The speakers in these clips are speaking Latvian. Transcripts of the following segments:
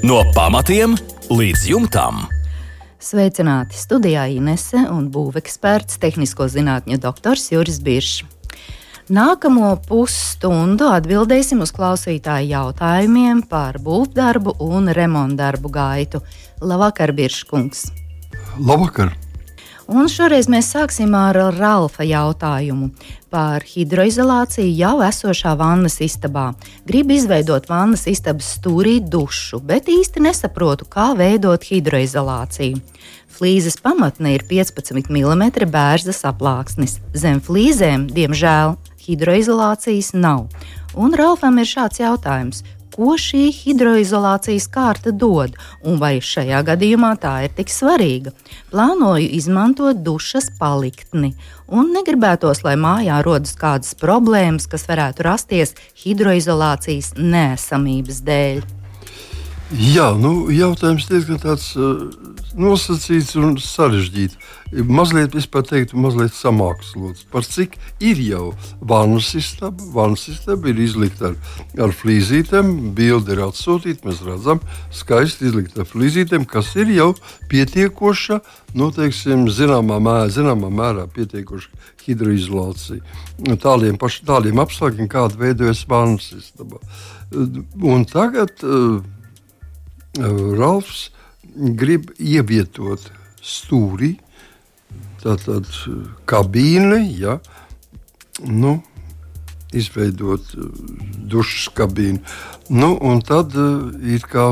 No pamatiem līdz jumtam. Sveicināti studijā Inese un būveksperts, tehnisko zinātņu doktors Juris Biršs. Nākamo pusstundu atbildēsim uz klausītāju jautājumiem par būvdarbu un remontdarbu gaitu. Labvakar, Birškungs! Labvakar! Un šoreiz mēs sāksim ar Ralfa jautājumu par hidroizolāciju jau esošā vannas istabā. Gribu izveidot vannas istabas stūrī dušu, bet īsti nesaprotu, kā veidot hidroizolāciju. Flīzes pamatne ir 15 mm bērzas aplāksnis. Zem flīzēm, diemžēl, hidroizolācijas nav. Un Ralfam ir šāds jautājums: ko šī hidroizolācijas kārta dod un vai šajā gadījumā tā ir tik svarīga. Plānoju izmantot dušas paliktni un negribētos, lai mājā rodas kādas problēmas, kas varētu rasties hidroizolācijas nēsamības dēļ. Jā, nu, jautājums diezgan tāds uh, nosacīts un sarežģīts. Mazliet, es pat teiktu, mazliet samākslots. Par cik ir jau vannas istaba? Vannas istaba ir izlikta ar, ar flīzītēm, bilde ir atsūtīta. Mēs redzam, skaisti izlikta ar flīzītēm, kas ir jau pietiekoša, nu, teiksim, zināmā, mērā, zināmā mērā pietiekoša hidroizolācija. Tādiem, paš, tādiem apstākļiem, kāda veidojas vannas istaba. Un tagad. Uh, Ralfs grib ievietot stūri, tātad kabīni, ja, nu, izveidot dušas kabīnu. Nu, un tad ir kā,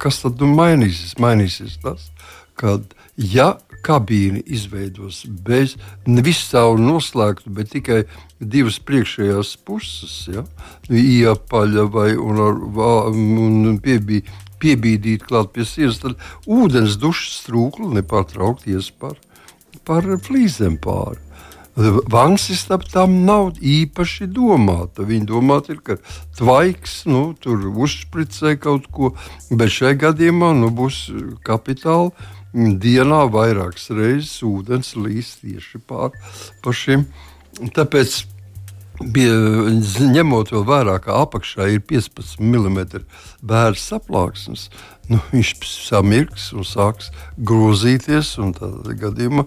kas tad nu mainīsies? Mainīsies tas, kad ja kabīni izveidos bez nevis cauri noslēgtu, bet tikai divas priekšējās puses, ja, iepaļa vai un, ar, un piebija piebīdīt klāt pie sienas, tad ūdens dušas trūkli nepārtraukti ies par, par flīzēm pāri. Vangas istaba tam nav īpaši domāta. Viņa domāta ir, ka tvaiks, nu, tur uzspricē kaut ko, bet šajā gadījumā nu, būs kapitāli. Dienā vairākas reizes ūdens līst tieši pār pa šiem. Tāpēc Bija, ņemot vērā, ka apakšā ir 15 mm bērns saplāksnes, nu, viņš samirks un sāks grozīties. Gadījumā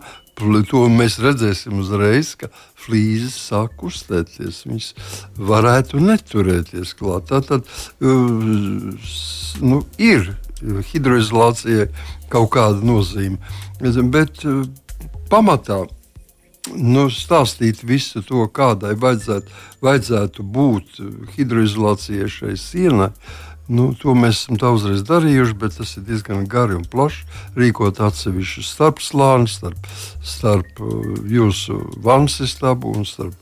to mēs redzēsim uzreiz, ka flīzes sāk kustēties. Viņas varētu neturēties klāt. Tā tad nu, ir hidroizolācijai kaut kāda nozīme. Bet pamatā nu, stāstīt visu to, kādai vajadzētu, vajadzētu būt hidroizolācijai šai sienai. Nu, to mēs esam daudzreiz darījuši, bet tas ir diezgan gari un plaši. Rīkot atsevišķu starpslāni starp, starp uh, jūsu vannas istabu un starp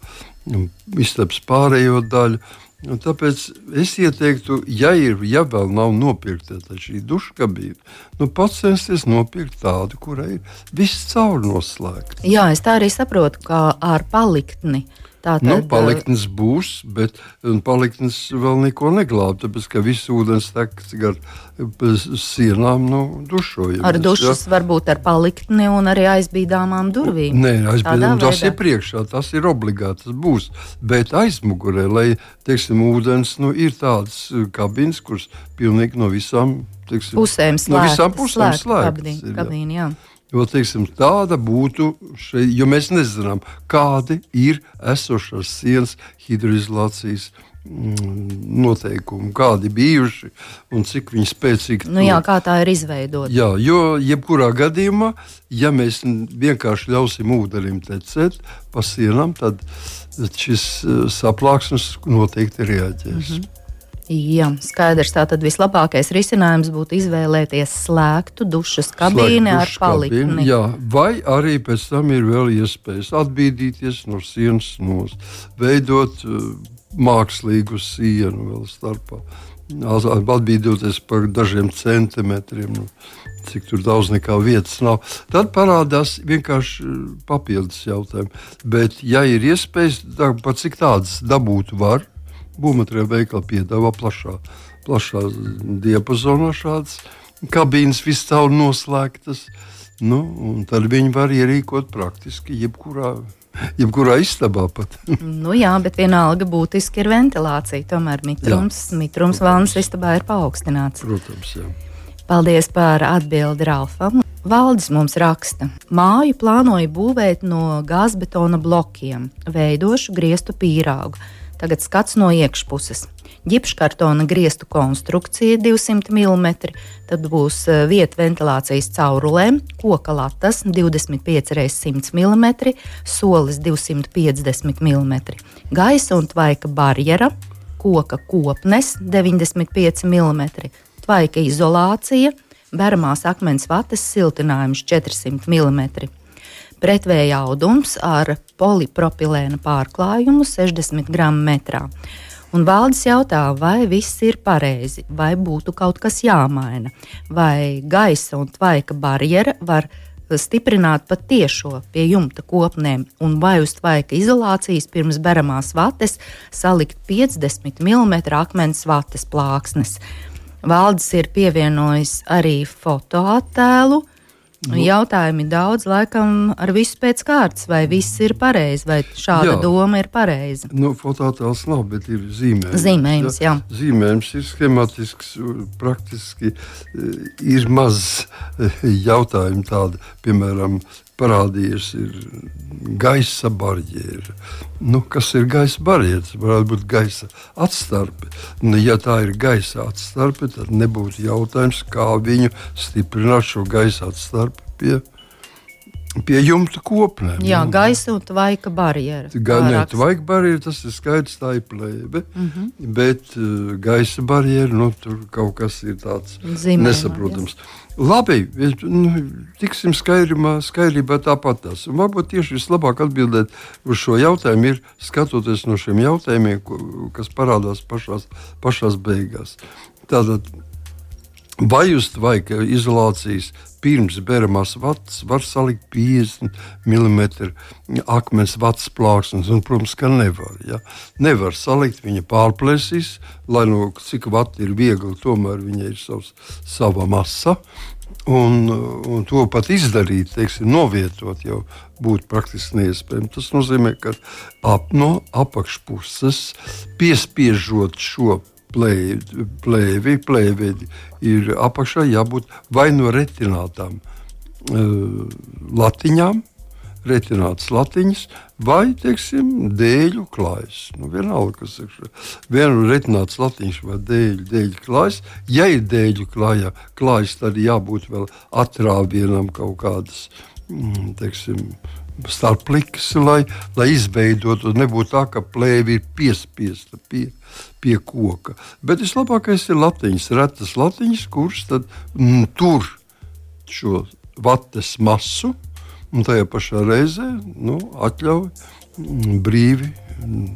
um, istabas pārējo daļu. Un tāpēc es ieteiktu, ja, ir, ja vēl nav nopirkta šī duša kabīne, nu, censties nopirkt tādu, kurai ir viss caur noslēgts. Jā, es tā arī saprotu, kā ar paliktni. Tātad, nu, paliktnes būs, bet paliktnes vēl neko neglāb. Tāpēc, ka viss ūdens tek gar sienām nu, dušojamies. Ar dušas ja? varbūt ar paliktni un arī aizbīdāmām durvīm. Nē, aizbīdām, tas ir priekšā, tas ir obligāti, tas būs. Bet aizmugurē, lai, teiksim, ūdens, nu, ir tādas kabīnes, kuras pilnīgi no visām, teiksim, pusēm slēgtas. No visām pusēm slēgtas. Kabīne, jā. Jo teiksim, tāda būtu šeit, jo mēs nezinām, kādi ir esošās sienas hidroizolācijas mm, noteikumi, kādi bijuši un cik viņi spēcīgi nu, jā, tā ir izveidota. Jā, jo jebkurā gadījumā, ja mēs vienkārši ļausim ūdenim tecēt pa sienām, tad šis eh, saplāksnes noteikti reaģēs. Mm -hmm. Jā, skaidrs. Tātad vislabākais risinājums būtu izvēlēties slēgtu dušas kabīni ar palikni. Jā, vai arī pēc tam ir vēl iespējas atbīdīties no sienas, nos, veidot uh, mākslīgu sienu vēl starpā. Atbīdoties par dažiem centimetriem. Nu, cik tur daudz nekā vietas nav. Tad parādās vienkārši uh, papildus jautājumi. Bet, ja ir iespējas, tad pat cik tādas dabūt var, būvmateriāla veikali piedāvā plašā, plašā diapazonā šādas kabīnes, viscaur noslēgtas. Nu, tad viņi var ierīkot praktiski jebkurā Jebkurā istabā pat. nu, jā, bet vienalga būtiski ir ventilācija. Tomēr mitrums, jā. mitrums vannas istabā ir paaugstināts. Protams, jā. Paldies par atbildi Ralfam. Valdis mums raksta, māju plānoja būvēt no gāzbetona blokiem, veidošu griestu pīrāgu. Tagad skats no iekšpuses ģipškartona griestu konstrukcija 200 mm, tad būs e, vieta ventilācijas caurulēm, koka latas 25 x 100 mm, solis 250 mm, gaisa un tvaika barjera, koka kopnes 95 mm, tvaika izolācija, beramās akmens vates siltinājums 400 mm. Pretvēja audums ar polipropilēna pārklājumu 60 gramu metrā. Un valdes jautā, vai viss ir pareizi, vai būtu kaut kas jāmaina, vai gaisa un tvaika barjera var stiprināt pat tiešo pie jumta kopnēm, un vai uz tvaika izolācijas pirms beramās vates salikt 50 mm akmens vates plāksnes. Valdes ir pievienojis arī fotoattēlu, Nu, Jautājumi daudz, laikam, ar visu pēc kārtas, vai viss ir pareizi, vai šāda jā. doma ir pareiza. Nu, Fototēls nav, bet ir zīmējums. Zīmējums, jā. jā. Zīmējums ir schematisks, praktiski eh, ir maz eh, jautājumu tādu, piemēram, parādījies gaisa barjera. Nu, kas ir gaisa barjera? Tas varētu būt gaisa atstarpe. Nu, ja tā ir gaisa atstarpe, tad nebūtu jautājums, kā viņu stiprināt šo gaisa atstarpi pie Pie jumta kopnēm. Jā, gaisa un tvaika barjera. Gan ne tvaika barjera, tas ir skaidrs, tā ir plēve. Mm -hmm. Bet uh, gaisa barjera, nu, tur kaut kas ir tāds Zīmējumā, nesaprotams. Jas. Labi, nu, tiksim skaidrībā, skaidrībā tāpat tas. Un varbūt tieši vislabāk atbildēt uz šo jautājumu ir skatoties no šiem jautājumiem, ko, kas parādās pašās, pašās beigās. Tātad, vai uz tvaika izolācijas pirms beramās vatas var salikt 50 mm akmens vatas plāksnes. Un, protams, ka nevar. Ja? Nevar salikt, viņa pārplēsīs, lai no cik vati ir viegli, tomēr viņai ir savs, sava masa. Un, un to pat izdarīt, teiksim, novietot, jau būtu praktiski neiespējami. Tas nozīmē, ka ap, no apakšpuses piespiežot šo plēvi, plēvi, plēvi ir apakšā jābūt vai no retinātām uh, latiņām, retinātas latiņas, vai teiksim, dēļu klājas. Nu, vienalga, kas ir viena retināts latiņš vai dēļu, dēļu klājas. Ja ir dēļu klājā, klājas, tad jābūt vēl atrāvienam kaut kādas. Mm, teiksim, starp pliks, lai, lai izveidotu. Nebūtu tā, ka plēve ir piespiesta pie, pie koka. Bet vislabākais ir latiņas, retas latiņas, kuras tad, mm, tur šo vates masu un tajā pašā reizē nu, atļauj mm, brīvi mm,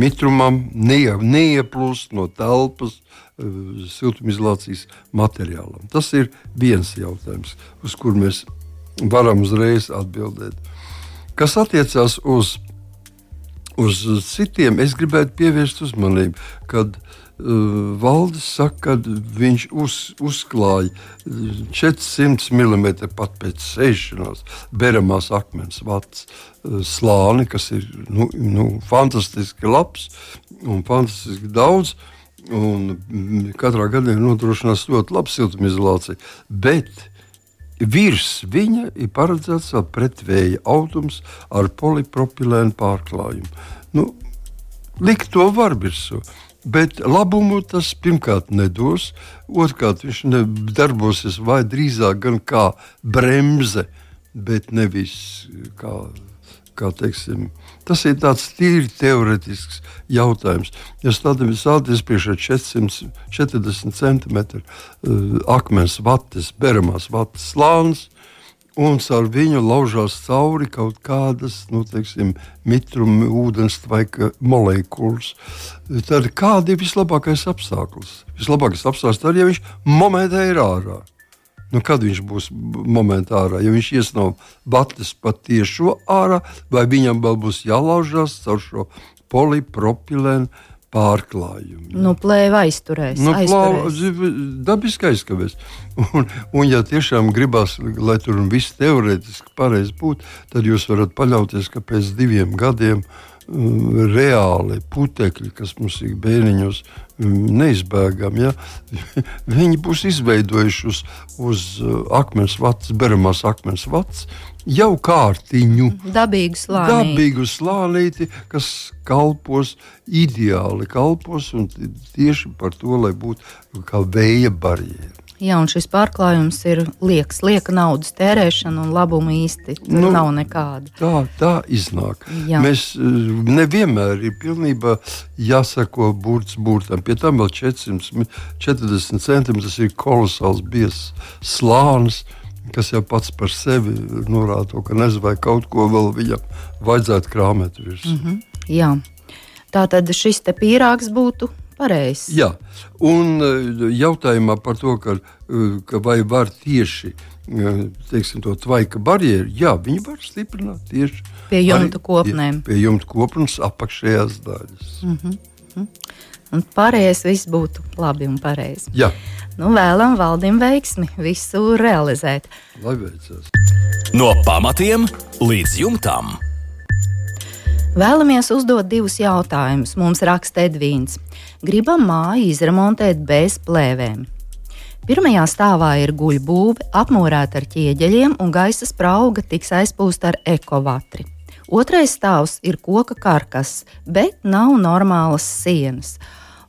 mitrumam neie, neieplūst no telpas uh, siltumizolācijas materiālam. Tas ir viens jautājums, uz kuru mēs varam uzreiz atbildēt. Kas attiecās uz, uz citiem, es gribētu pievērst uzmanību, kad uh, Valdis saka, ka viņš uz, uzklāja 400 mm pat pēc sēšanās beramās akmens vats uh, slāni, kas ir nu, nu, fantastiski labs un fantastiski daudz. Un mm, katrā gadījumā nodrošinās ļoti labu siltumizolāciju. Bet Virs viņa ir paredzēts vēl pretvēja audums ar polipropilēnu pārklājumu. Nu, likt to var virsū. Bet labumu tas pirmkārt nedos, otrkārt viņš darbosies vai drīzāk gan kā bremze, bet nevis kā teiksim, tas ir tāds tīri teorētisks jautājums. Ja stāties priekšā 440 cm uh, akmens vates, beramās vates slānis, un ar viņu laužās cauri kaut kādas nu, teiksim, mitruma, ūdens vai molekulas. Tad kāda ir vislabākais apstākļus? Vislabākais apstākļus tad, ja viņš momentā ir ārā. Nu, kad viņš būs momentā ārā? Ja viņš ies no batas patiešo ārā, vai viņam vēl būs jālaužās caur šo polipropilēnu pārklājumi. Nu, plēva aizturēs. Nu, plāva, dabiski aizkavēs. Un, un, ja tiešām gribās, lai tur viss teorētiski pareizi būtu, tad jūs varat paļauties, ka pēc diviem gadiem um, reāli putekļi, kas mums ir bērniņos, neizbēgami, ja, viņi būs izveidojuši uz, uz uh, akmens vats, beramās akmens vats, jau kārtiņu. Dabīgu slānīti. Dabīgu slānīti, kas kalpos ideāli, kalpos un tieši par to, lai būtu kā vēja barjera. Jā, un šis pārklājums ir liekas, lieka naudas tērēšana un labuma īsti nu, nav nekāda. Tā, tā iznāk. Jā. Mēs eh, nevienmēr ir pilnībā jāsako burts burtam. Pie tam vēl 440 centimetri tas ir kolosāls biezs slānis kas jau pats par sevi norāda to, ka nezinu, vai kaut ko vēl viņam vajadzētu krāpēt virsū. Mm -hmm. Jā. Tā tad šis pīrāgs būtu pareizs. Jā, un e, jautājumā par to, ka, e, ka vai var tieši e, teiksim, to tvaika barjeru, jā, viņi var stiprināt tieši pie jumta kopnēm. Pie, pie jumta kopnes apakšējās daļas. Mm -hmm. Un pārējais viss būtu labi un pareizi. Jā. Nu, vēlam valdim veiksmi visu realizēt. Lai veicas. No pamatiem līdz jumtam. Vēlamies uzdot divus jautājumus. Mums raksta Edvīns. Gribam māju izremontēt bez plēvēm. Pirmajā stāvā ir guļbūve, apmūrēta ar ķieģeļiem, un gaisa sprauga tiks aizpūsta ar ekovatri. Otrais stāvs ir koka karkas, bet nav normālas sienas.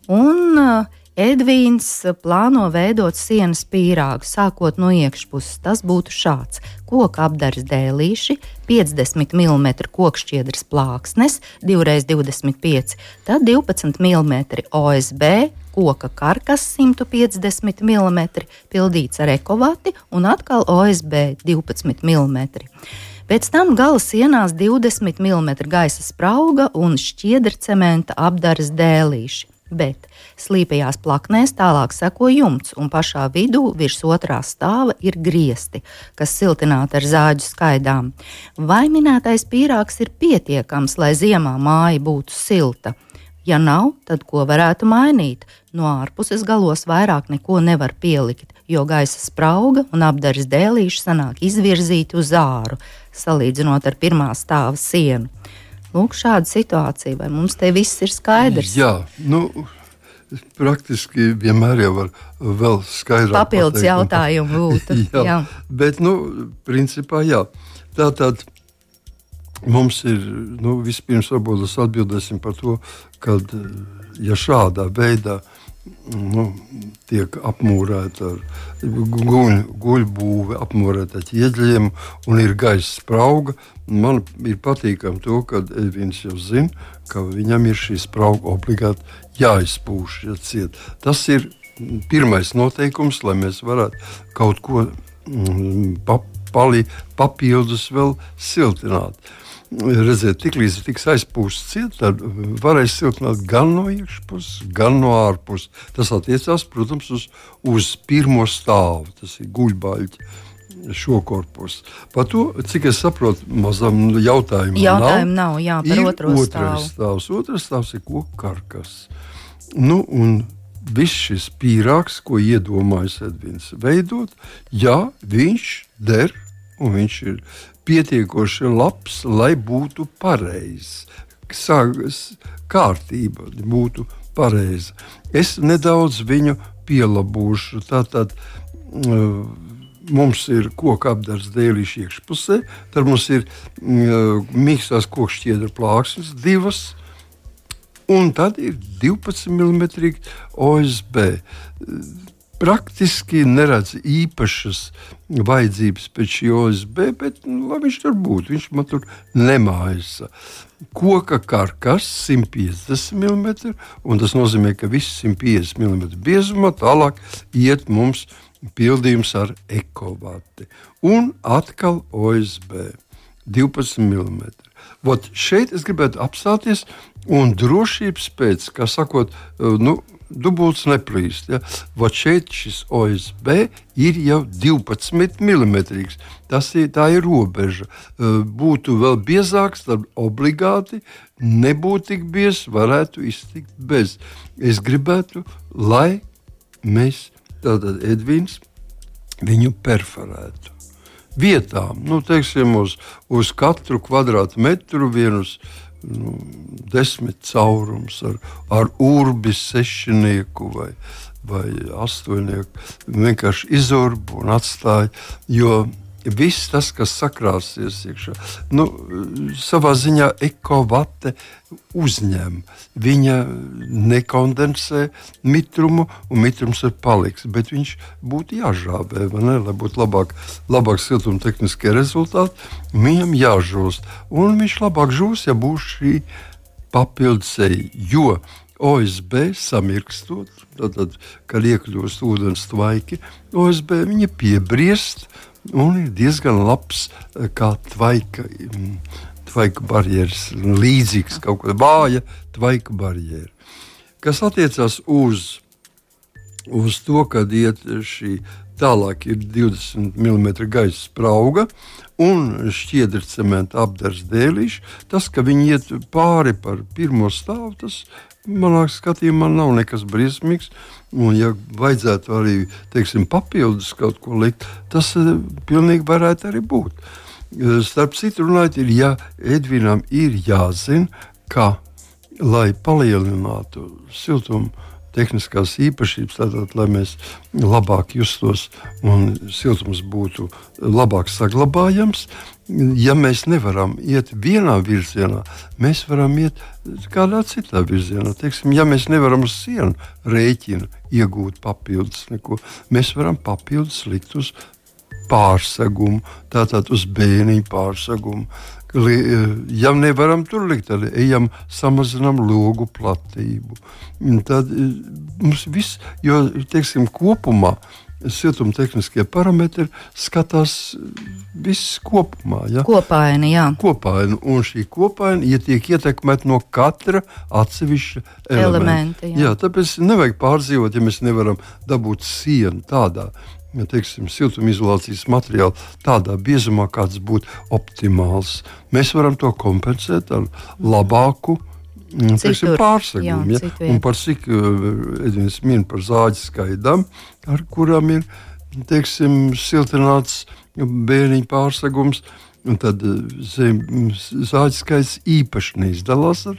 Un uh, Edvīns plāno veidot sienas pīrāgu, sākot no iekšpuses. Tas būtu šāds: koka apdars dēlīši, 50 mm kokšķiedras plāksnes, 2x25, tad 12 mm OSB, koka karkas 150 mm, pildīts ar ekovati un atkal OSB 12 mm. Pēc tam gala sienās 20 mm gaisa sprauga un šķiedra cementa apdars dēlīši bet slīpajās plaknēs tālāk seko jumts, un pašā vidū virs otrā stāva ir griesti, kas siltināti ar zāģu skaidām. Vai minētais pīrāgs ir pietiekams, lai ziemā māja būtu silta? Ja nav, tad ko varētu mainīt? No ārpuses galos vairāk neko nevar pielikt, jo gaisa sprauga un apdares dēlīši sanāk izvirzīti uz āru, salīdzinot ar pirmā stāva sienu. Lūk, šāda situācija, vai mums te viss ir skaidrs? Jā, nu, praktiski vienmēr jau var vēl skaidrāk. Papildus pateikt, jautājumu būtu. jā, jā. Bet, nu, principā, jā. Tā tad mums ir, nu, vispirms varbūt atbildēsim par to, kad, ja šādā veidā uh, nu, tiek apmūrēta ar guļ, guļbūvi, apmūrēta ar ķieģeļiem un ir gaisa sprauga. Man ir patīkami to, ka Edvins jau zina, ka viņam ir šī sprauga obligāti jāizpūš. Ja ciet. Tas ir pirmais noteikums, lai mēs varētu kaut ko mm, pa, pali, papildus vēl siltināt. Redziet, tiklīdz tiks aizpūsts ciet, tad varēs siltināt gan no iekšpuses, gan no ārpuses. Tas attiecās, protams, uz, uz pirmo stāvu, tas ir guļbaļķi. Šo korpusu. Par to, cik es saprotu, mazam jautājumam Jautājumu nav. nav jā, par otro stāvu. Stāvs. Otrs stāvs ir koku karkas. Nu, un viss šis pīrāgs, ko iedomājas Edvins veidot, jā, viņš der un viņš ir pietiekoši labs, lai būtu pareizs. Kārtība būtu pareiza. Es nedaudz viņu pielabūšu. Tātad, mums ir koka apgabals dēlīša iekšpusē, tad mums ir mīkstās kokšķiedra plāksnes, divas, un tad ir 12 mm OSB praktiski neredz īpašas vajadzības pēc OSB, bet nu, lai viņš tur būtu, viņš man tur nemājas. Koka karkas 150 mm, un tas nozīmē, ka viss 150 mm biezumā tālāk iet mums pildījums ar ekovati. Un atkal OSB 12 mm. Vot šeit es gribētu apstāties un drošības pēc, kā sakot, nu, dubults neplīst. Ja? Vot šeit šis OSB ir jau 12 mm. Tas ir, ir robeža. Būtu vēl biezāks, tad obligāti nebūtu tik biezs, varētu iztikt bez. Es gribētu, lai mēs, tātad Edvins, viņu perforētu. Vietām, nu, teiksim, uz, uz katru kvadrātmetru vienus nu, desmit caurums ar, ar urbi sešinieku vai, vai astoņnieku. Vienkārši izurbu un atstāja. Jo viss tas, kas sakrāsies iekšā, nu, savā ziņā ekovate uzņem. Viņa nekondensē mitrumu, un mitrums ir paliks. Bet viņš būtu jāžābē, ne, lai būtu labāk, labāk siltuma tehniskie rezultāti. Viņam jāžūst, un viņš labāk žūs, ja būs šī papildus eja. Jo OSB samirkstot, tad, kad iekļūst ūdens tvaiki, OSB viņa piebriest un ir diezgan labs eh, kā tvaika. Mm, tvaika barjeras, līdzīgs kaut kāda vāja tvaika barjera. Kas attiecas uz, uz to, kad iet šī tālāk ir 20 mm gaisa sprauga un šķiedra cementa apdars dēlīši, tas, ka viņi iet pāri par pirmo stāvu, tas manā skatījumā nav nekas briesmīgs. Un, ja vajadzētu arī teiksim, papildus kaut ko likt, tas uh, pilnīgi varētu arī būt. Uh, starp citu, runājot, ir, ja Edvinam ir jāzina, ka, lai palielinātu siltumu tehniskās īpašības, tātad, lai mēs labāk justos un siltums būtu labāk saglabājams. Ja mēs nevaram iet vienā virzienā, mēs varam iet kādā citā virzienā. Teiksim, ja mēs nevaram uz sienu rēķinu iegūt papildus neko, mēs varam papildus likt uz pārsegumu, tātad uz bēniņu pārsegumu Ja nevaram tur likt, tad ejam, samazinām logu platību. Tad e, mums viss, jo teiksim, kopumā siltumtehniskie parametri skatās viss kopumā. Ja? Kopaini, jā. Kopaini, un šī kopaina ja tiek ietekmēta no katra atsevišķa elementa. elementa jā. Jā, tāpēc nevajag pārdzīvot, ja mēs nevaram dabūt sienu tādā ja, teiksim, siltumizolācijas materiālu tādā biezumā, kāds būtu optimāls. Mēs varam to kompensēt ar labāku. Mm, teiksim, pārsegumu, ja? un par cik uh, Edvins min par zāģi skaidām, ar kurām ir teiksim, siltināts bērniņu pārsegums, uh, Un tad zāģis skaits īpaši neizdalās ar,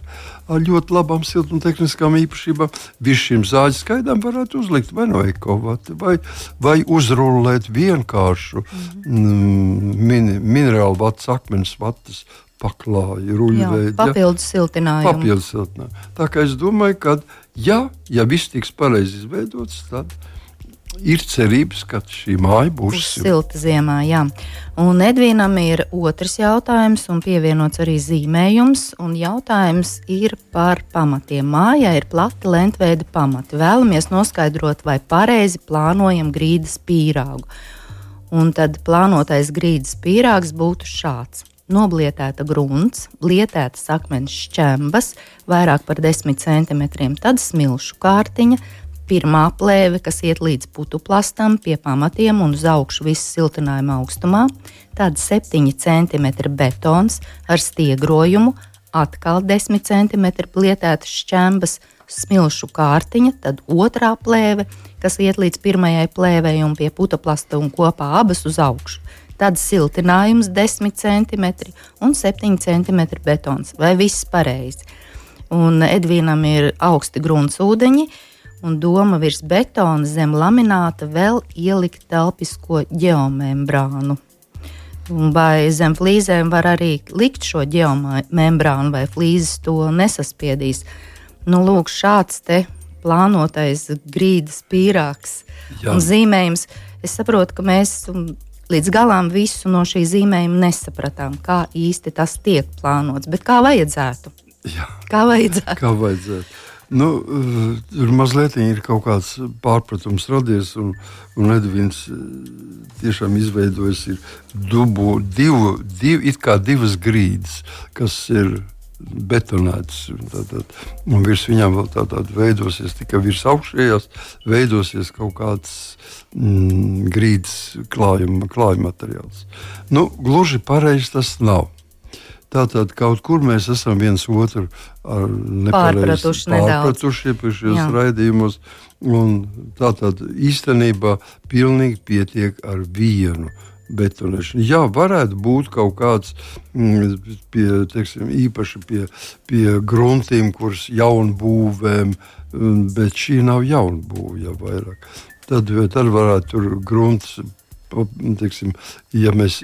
ar ļoti labām siltumtehniskām īpašībām. Visu šīm zāģis skaitām varētu uzlikt vai no ekovata, vai, vai uzrullēt vienkāršu mm, min, minerālu vats, akmens vatas paklāju, ruļveidi. Papildus siltinājumu. Papildus siltinājumu. Tā kā es domāju, ka ja, ja viss tiks pareizi izveidots, tad ir cerības, ka šī māja būs, būs silta ziemā. Jā. Un Edvīnam ir otrs jautājums, un pievienots arī zīmējums. Jautājums ir par pamatiem. Mājā ir plati lentveida pamati. Vēlamies noskaidrot, vai pareizi plānojam grīdas pīrāgu. Un tad plānotais grīdas pīrāgs būtu šāds. Noblietēta grunts, lietētas akmens šķembas, vairāk par 10 cm, tad smilšu kārtiņa, pirmā plēve, kas iet līdz putuplastam, pie pamatiem un uz augšu visas siltinājuma augstumā, tad 7 cm betons ar stiegrojumu, atkal 10 cm plietētas šķembas, smilšu kārtiņa, tad otrā plēve, kas iet līdz pirmajai plēvei un pie putuplasta un kopā abas uz augšu. Tad siltinājums 10 cm un 7 cm betons. Vai viss pareizi? Un Edvīnam ir augsti gruntsūdeņi, un doma virs betona zem lamināta vēl ielikt telpisko geomembrānu. Vai zem flīzēm var arī likt šo geomembrānu, vai flīzes to nesaspiedīs. Nu, lūk, šāds te plānotais grīdas pīrāgs Jā. un zīmējums. Es saprotu, ka mēs līdz galam visu no šī zīmējuma nesapratām, kā īsti tas tiek plānots, bet kā vajadzētu. Jā. Kā vajadzētu? Kā vajadzētu. Nu, tur mazliet ir kaut kāds pārpratums radies, un, un Edvins eh, tiešām izveidojis dubu, divu, divu, it kā divas grīdas, kas ir betonētas. Tātad, un virs viņām vēl tādā veidosies tikai virs augšējās, veidosies kaut kāds mm, grīdas klājuma, klājuma materiāls. Nu, gluži pareizi tas nav. Tātad kaut kur mēs esam viens otru pārpratuši, pārpratuši iepriekšējos raidījumos. Tātad īstenībā pilnīgi pietiek ar vienu betonēšanu. Jā, varētu būt kaut kāds mm, pie, teiksim, īpaši pie, pie gruntiem, kuras jaunbūvēm, mm, bet šī nav jaunbūve jau vairāk. Tad, tad varētu tur grunts teiksim, ja mēs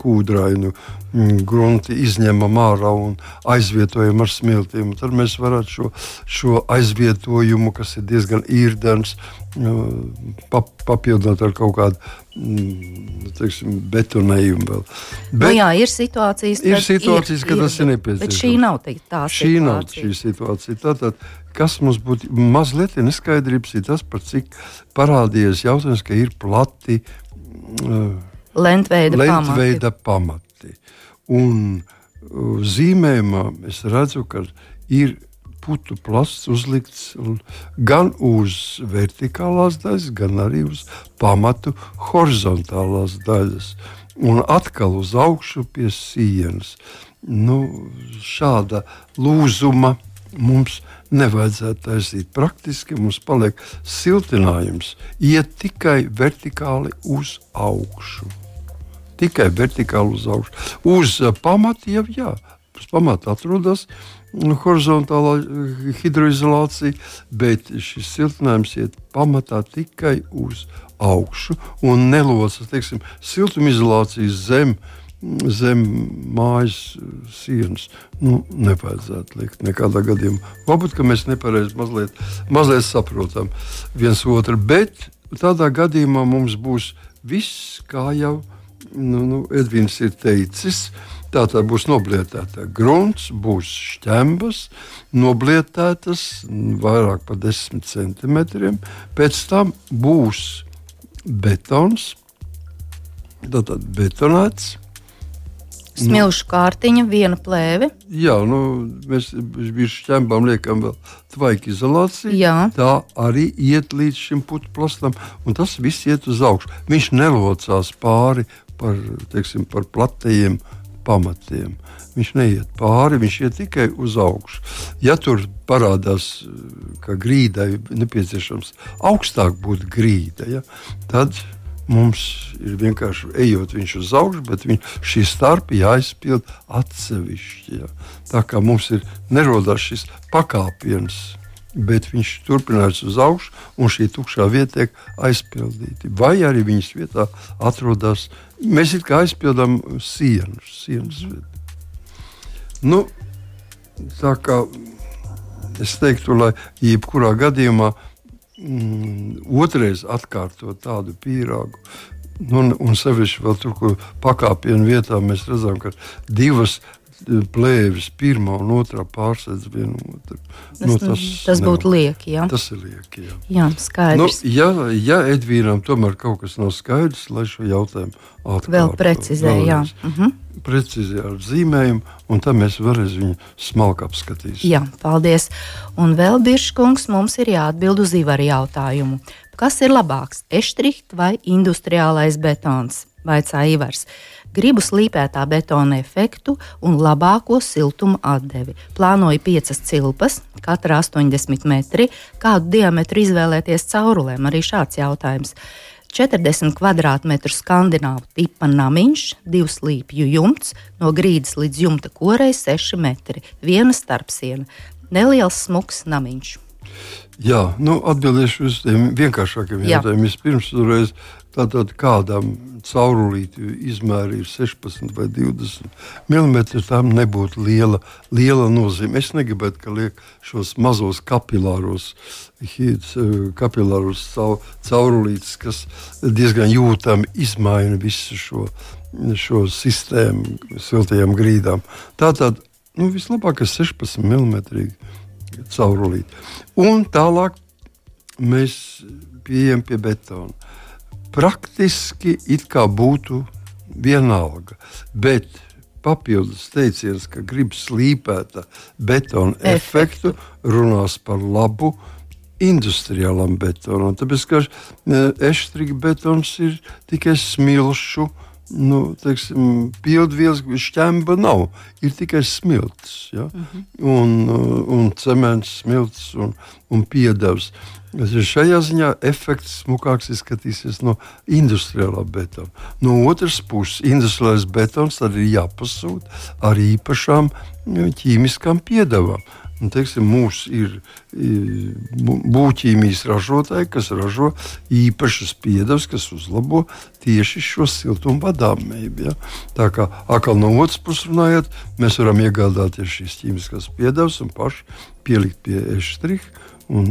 kūdrainu grunti izņemam ārā un aizvietojam ar smiltīm, tad mēs varētu šo, šo aizvietojumu, kas ir diezgan īrdens, pap, papildināt ar kaut kādu teiksim, betonējumu. Vēl. Nu bet, nu jā, ir situācijas, ir situācijas ir, kad ir, tas ir nepieciešams. Bet šī nav tā šī situācija. Nav šī situācija. Tātad, kas mums būtu mazliet neskaidrības, ir tas, par cik parādījies jautājums, ka ir plati uh, lentveida, lentveida pamati. pamati. Un uh, zīmējumā es redzu, ka ir putu plasts uzlikts gan uz vertikālās daļas, gan arī uz pamatu horizontālās daļas. Un atkal uz augšu pie sienas. Nu, šāda lūzuma mums nevajadzētu taisīt. Praktiski mums paliek siltinājums, iet tikai vertikāli uz augšu. Tikai vertikāli uz augšu. Uz pamata jau jā, uz pamata atrodas horizontālā hidroizolācija, bet šis siltinājums iet pamatā tikai uz augšu un nelocas, teiksim, siltumizolācijas zemes zem mājas sienas. Nu, nevajadzētu likt nekādā gadījumā. Varbūt mēs nepareizi mazliet, mazliet saprotam viens otru, bet tādā gadījumā mums būs viss, kā jau nu, nu, Edvins ir teicis. Tā tad būs noblietēta grunts, būs šķembas, noblietētas vairāk par 10 centimetriem. Pēc tam būs betons, tātad betonēts Smilšu kārtiņa, viena plēve. Jā, nu, mēs šķembām liekam vēl tvaika izolāciju. Jā. Tā arī iet līdz šim plastam, un tas viss iet uz augšu. Viņš nelocās pāri par, teiksim, par platajiem pamatiem. Viņš neiet pāri, viņš iet tikai uz augšu. Ja tur parādās, ka grīdai nepieciešams augstāk būt grīda, ja, tad Mums ir vienkārši ejot viņš uz augšu, bet viņ, šī starpa jāizpild atsevišķi. Ja. Tā kā mums ir nerodās šis pakāpiens, bet viņš turpinās uz augšu, un šī tukšā vieta tiek aizpildīta. Vai arī viņas vietā atrodas, mēs it kā aizpildām sienas. sienas nu, tā kā es teiktu, lai jebkurā gadījumā mm, otrais atkārtot tādu pīrāgu. Nu, un, un sevišķi vēl tur, kur pakāpienu vietā mēs redzam, ka divas plēvis, pirmā un otrā pārsēdz vienu otru. Tas, nu, tas, tas būtu lieki. Jā. Tas ir lieki. Jā, jā skaidrs. Nu, ja, ja Edvīnam tomēr kaut kas nav skaidrs, lai šo jautājumu atkārto. Vēl precizē, jā. Uh. -huh precīzi ar zīmējumu, un tad mēs varēsim viņu smalki apskatīt. Jā, paldies. Un vēl Biržkungs mums ir jāatbild uz Ivaru jautājumu. Kas ir labāks, eštrikt vai industriālais betons? Vaicā Ivars. Gribu slīpētā betona efektu un labāko siltuma atdevi. Plānoju piecas cilpas, katra 80 metri. Kādu diametru izvēlēties caurulēm? Arī šāds jautājums. 40 km2 skandināvu tipa namiņš, divs līpju jumts, no grīdas līdz jumta korei 6 metri, viena starpsiena, neliels smuks namiņš. Jā, nu, atbildēšu uz tiem vienkāršākiem jautājumiem. Vispirms, reiz, tātad kādam caurulīti izmēri ir 16 vai 20 mm, tam nebūtu liela, liela nozīme. Es negribētu, ka liek šos mazos kapilāros, kapilāros caurulītes, kas diezgan jūtami izmaina visu šo, šo sistēmu siltajām grīdām. Tātad nu, vislabākais 16 mm caurulīti. Un tālāk mēs pieejam pie betona. Praktiski it kā būtu vienalga, bet papildus teiciens, ka grib slīpēta betona efektu, runās par labu industriālam betonam. Tāpēc, ka eštrika betons ir tikai smilšu nu, teiksim, pildvielas šķemba nav. Ir tikai smilts, ja? uh -huh. un, un cements, smilts un, un piedevs. Šajā ziņā efekts smukāks izskatīsies no industriālā betona. No otras puses, industriālais betons arī ir jāpasūta ar īpašām ķīmiskām piedevām. Teiksim, mūs ir būvķīmijas ražotāji, kas ražo īpašas piedevas, kas uzlabo tieši šo siltumu vadāmību. Ja? Tā kā atkal no otras puses runājot, mēs varam iegādāties šīs ķīmiskās piedevas un paši pielikt pie eštriha un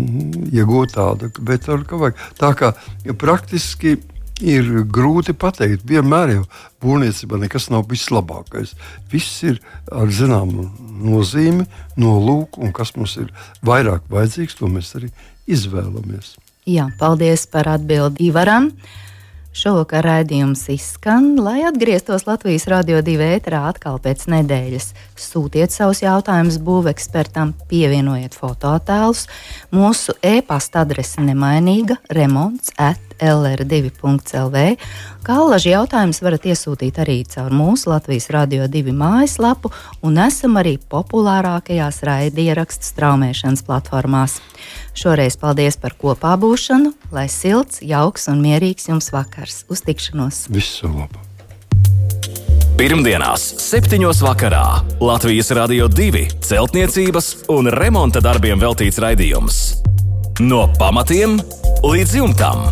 iegūt tādu betonu, kā vajag. Tā kā praktiski ir grūti pateikt. Vienmēr jau būvniecībā nekas nav vislabākais. Viss ir ar zināmu nozīmi, nolūku, un kas mums ir vairāk vajadzīgs, to mēs arī izvēlamies. Jā, paldies par atbildi Ivaram. Šovakar raidījums izskan, lai atgrieztos Latvijas Rādio 2 ēterā atkal pēc nedēļas. Sūtiet savus jautājumus būvekspertam, pievienojiet fototēlus. Mūsu e-pasta adrese nemainīga - remonts at LR2.CLV. Kā alaži jautājumus varat iesūtīt arī caur mūsu Latvijas Rādio 2 mājaslapu, un esam arī populārākajās raidierakstu straumēšanas platformās. Šoreiz paldies par kopā būšanu, lai silts, jauks un mierīgs jums vakars. Uz tikšanos! Visu labu! Pirmdienās, 7. vakarā Latvijas Rādio 2 celtniecības un remonta darbiem veltīts raidījums. No pamatiem līdz jumtam!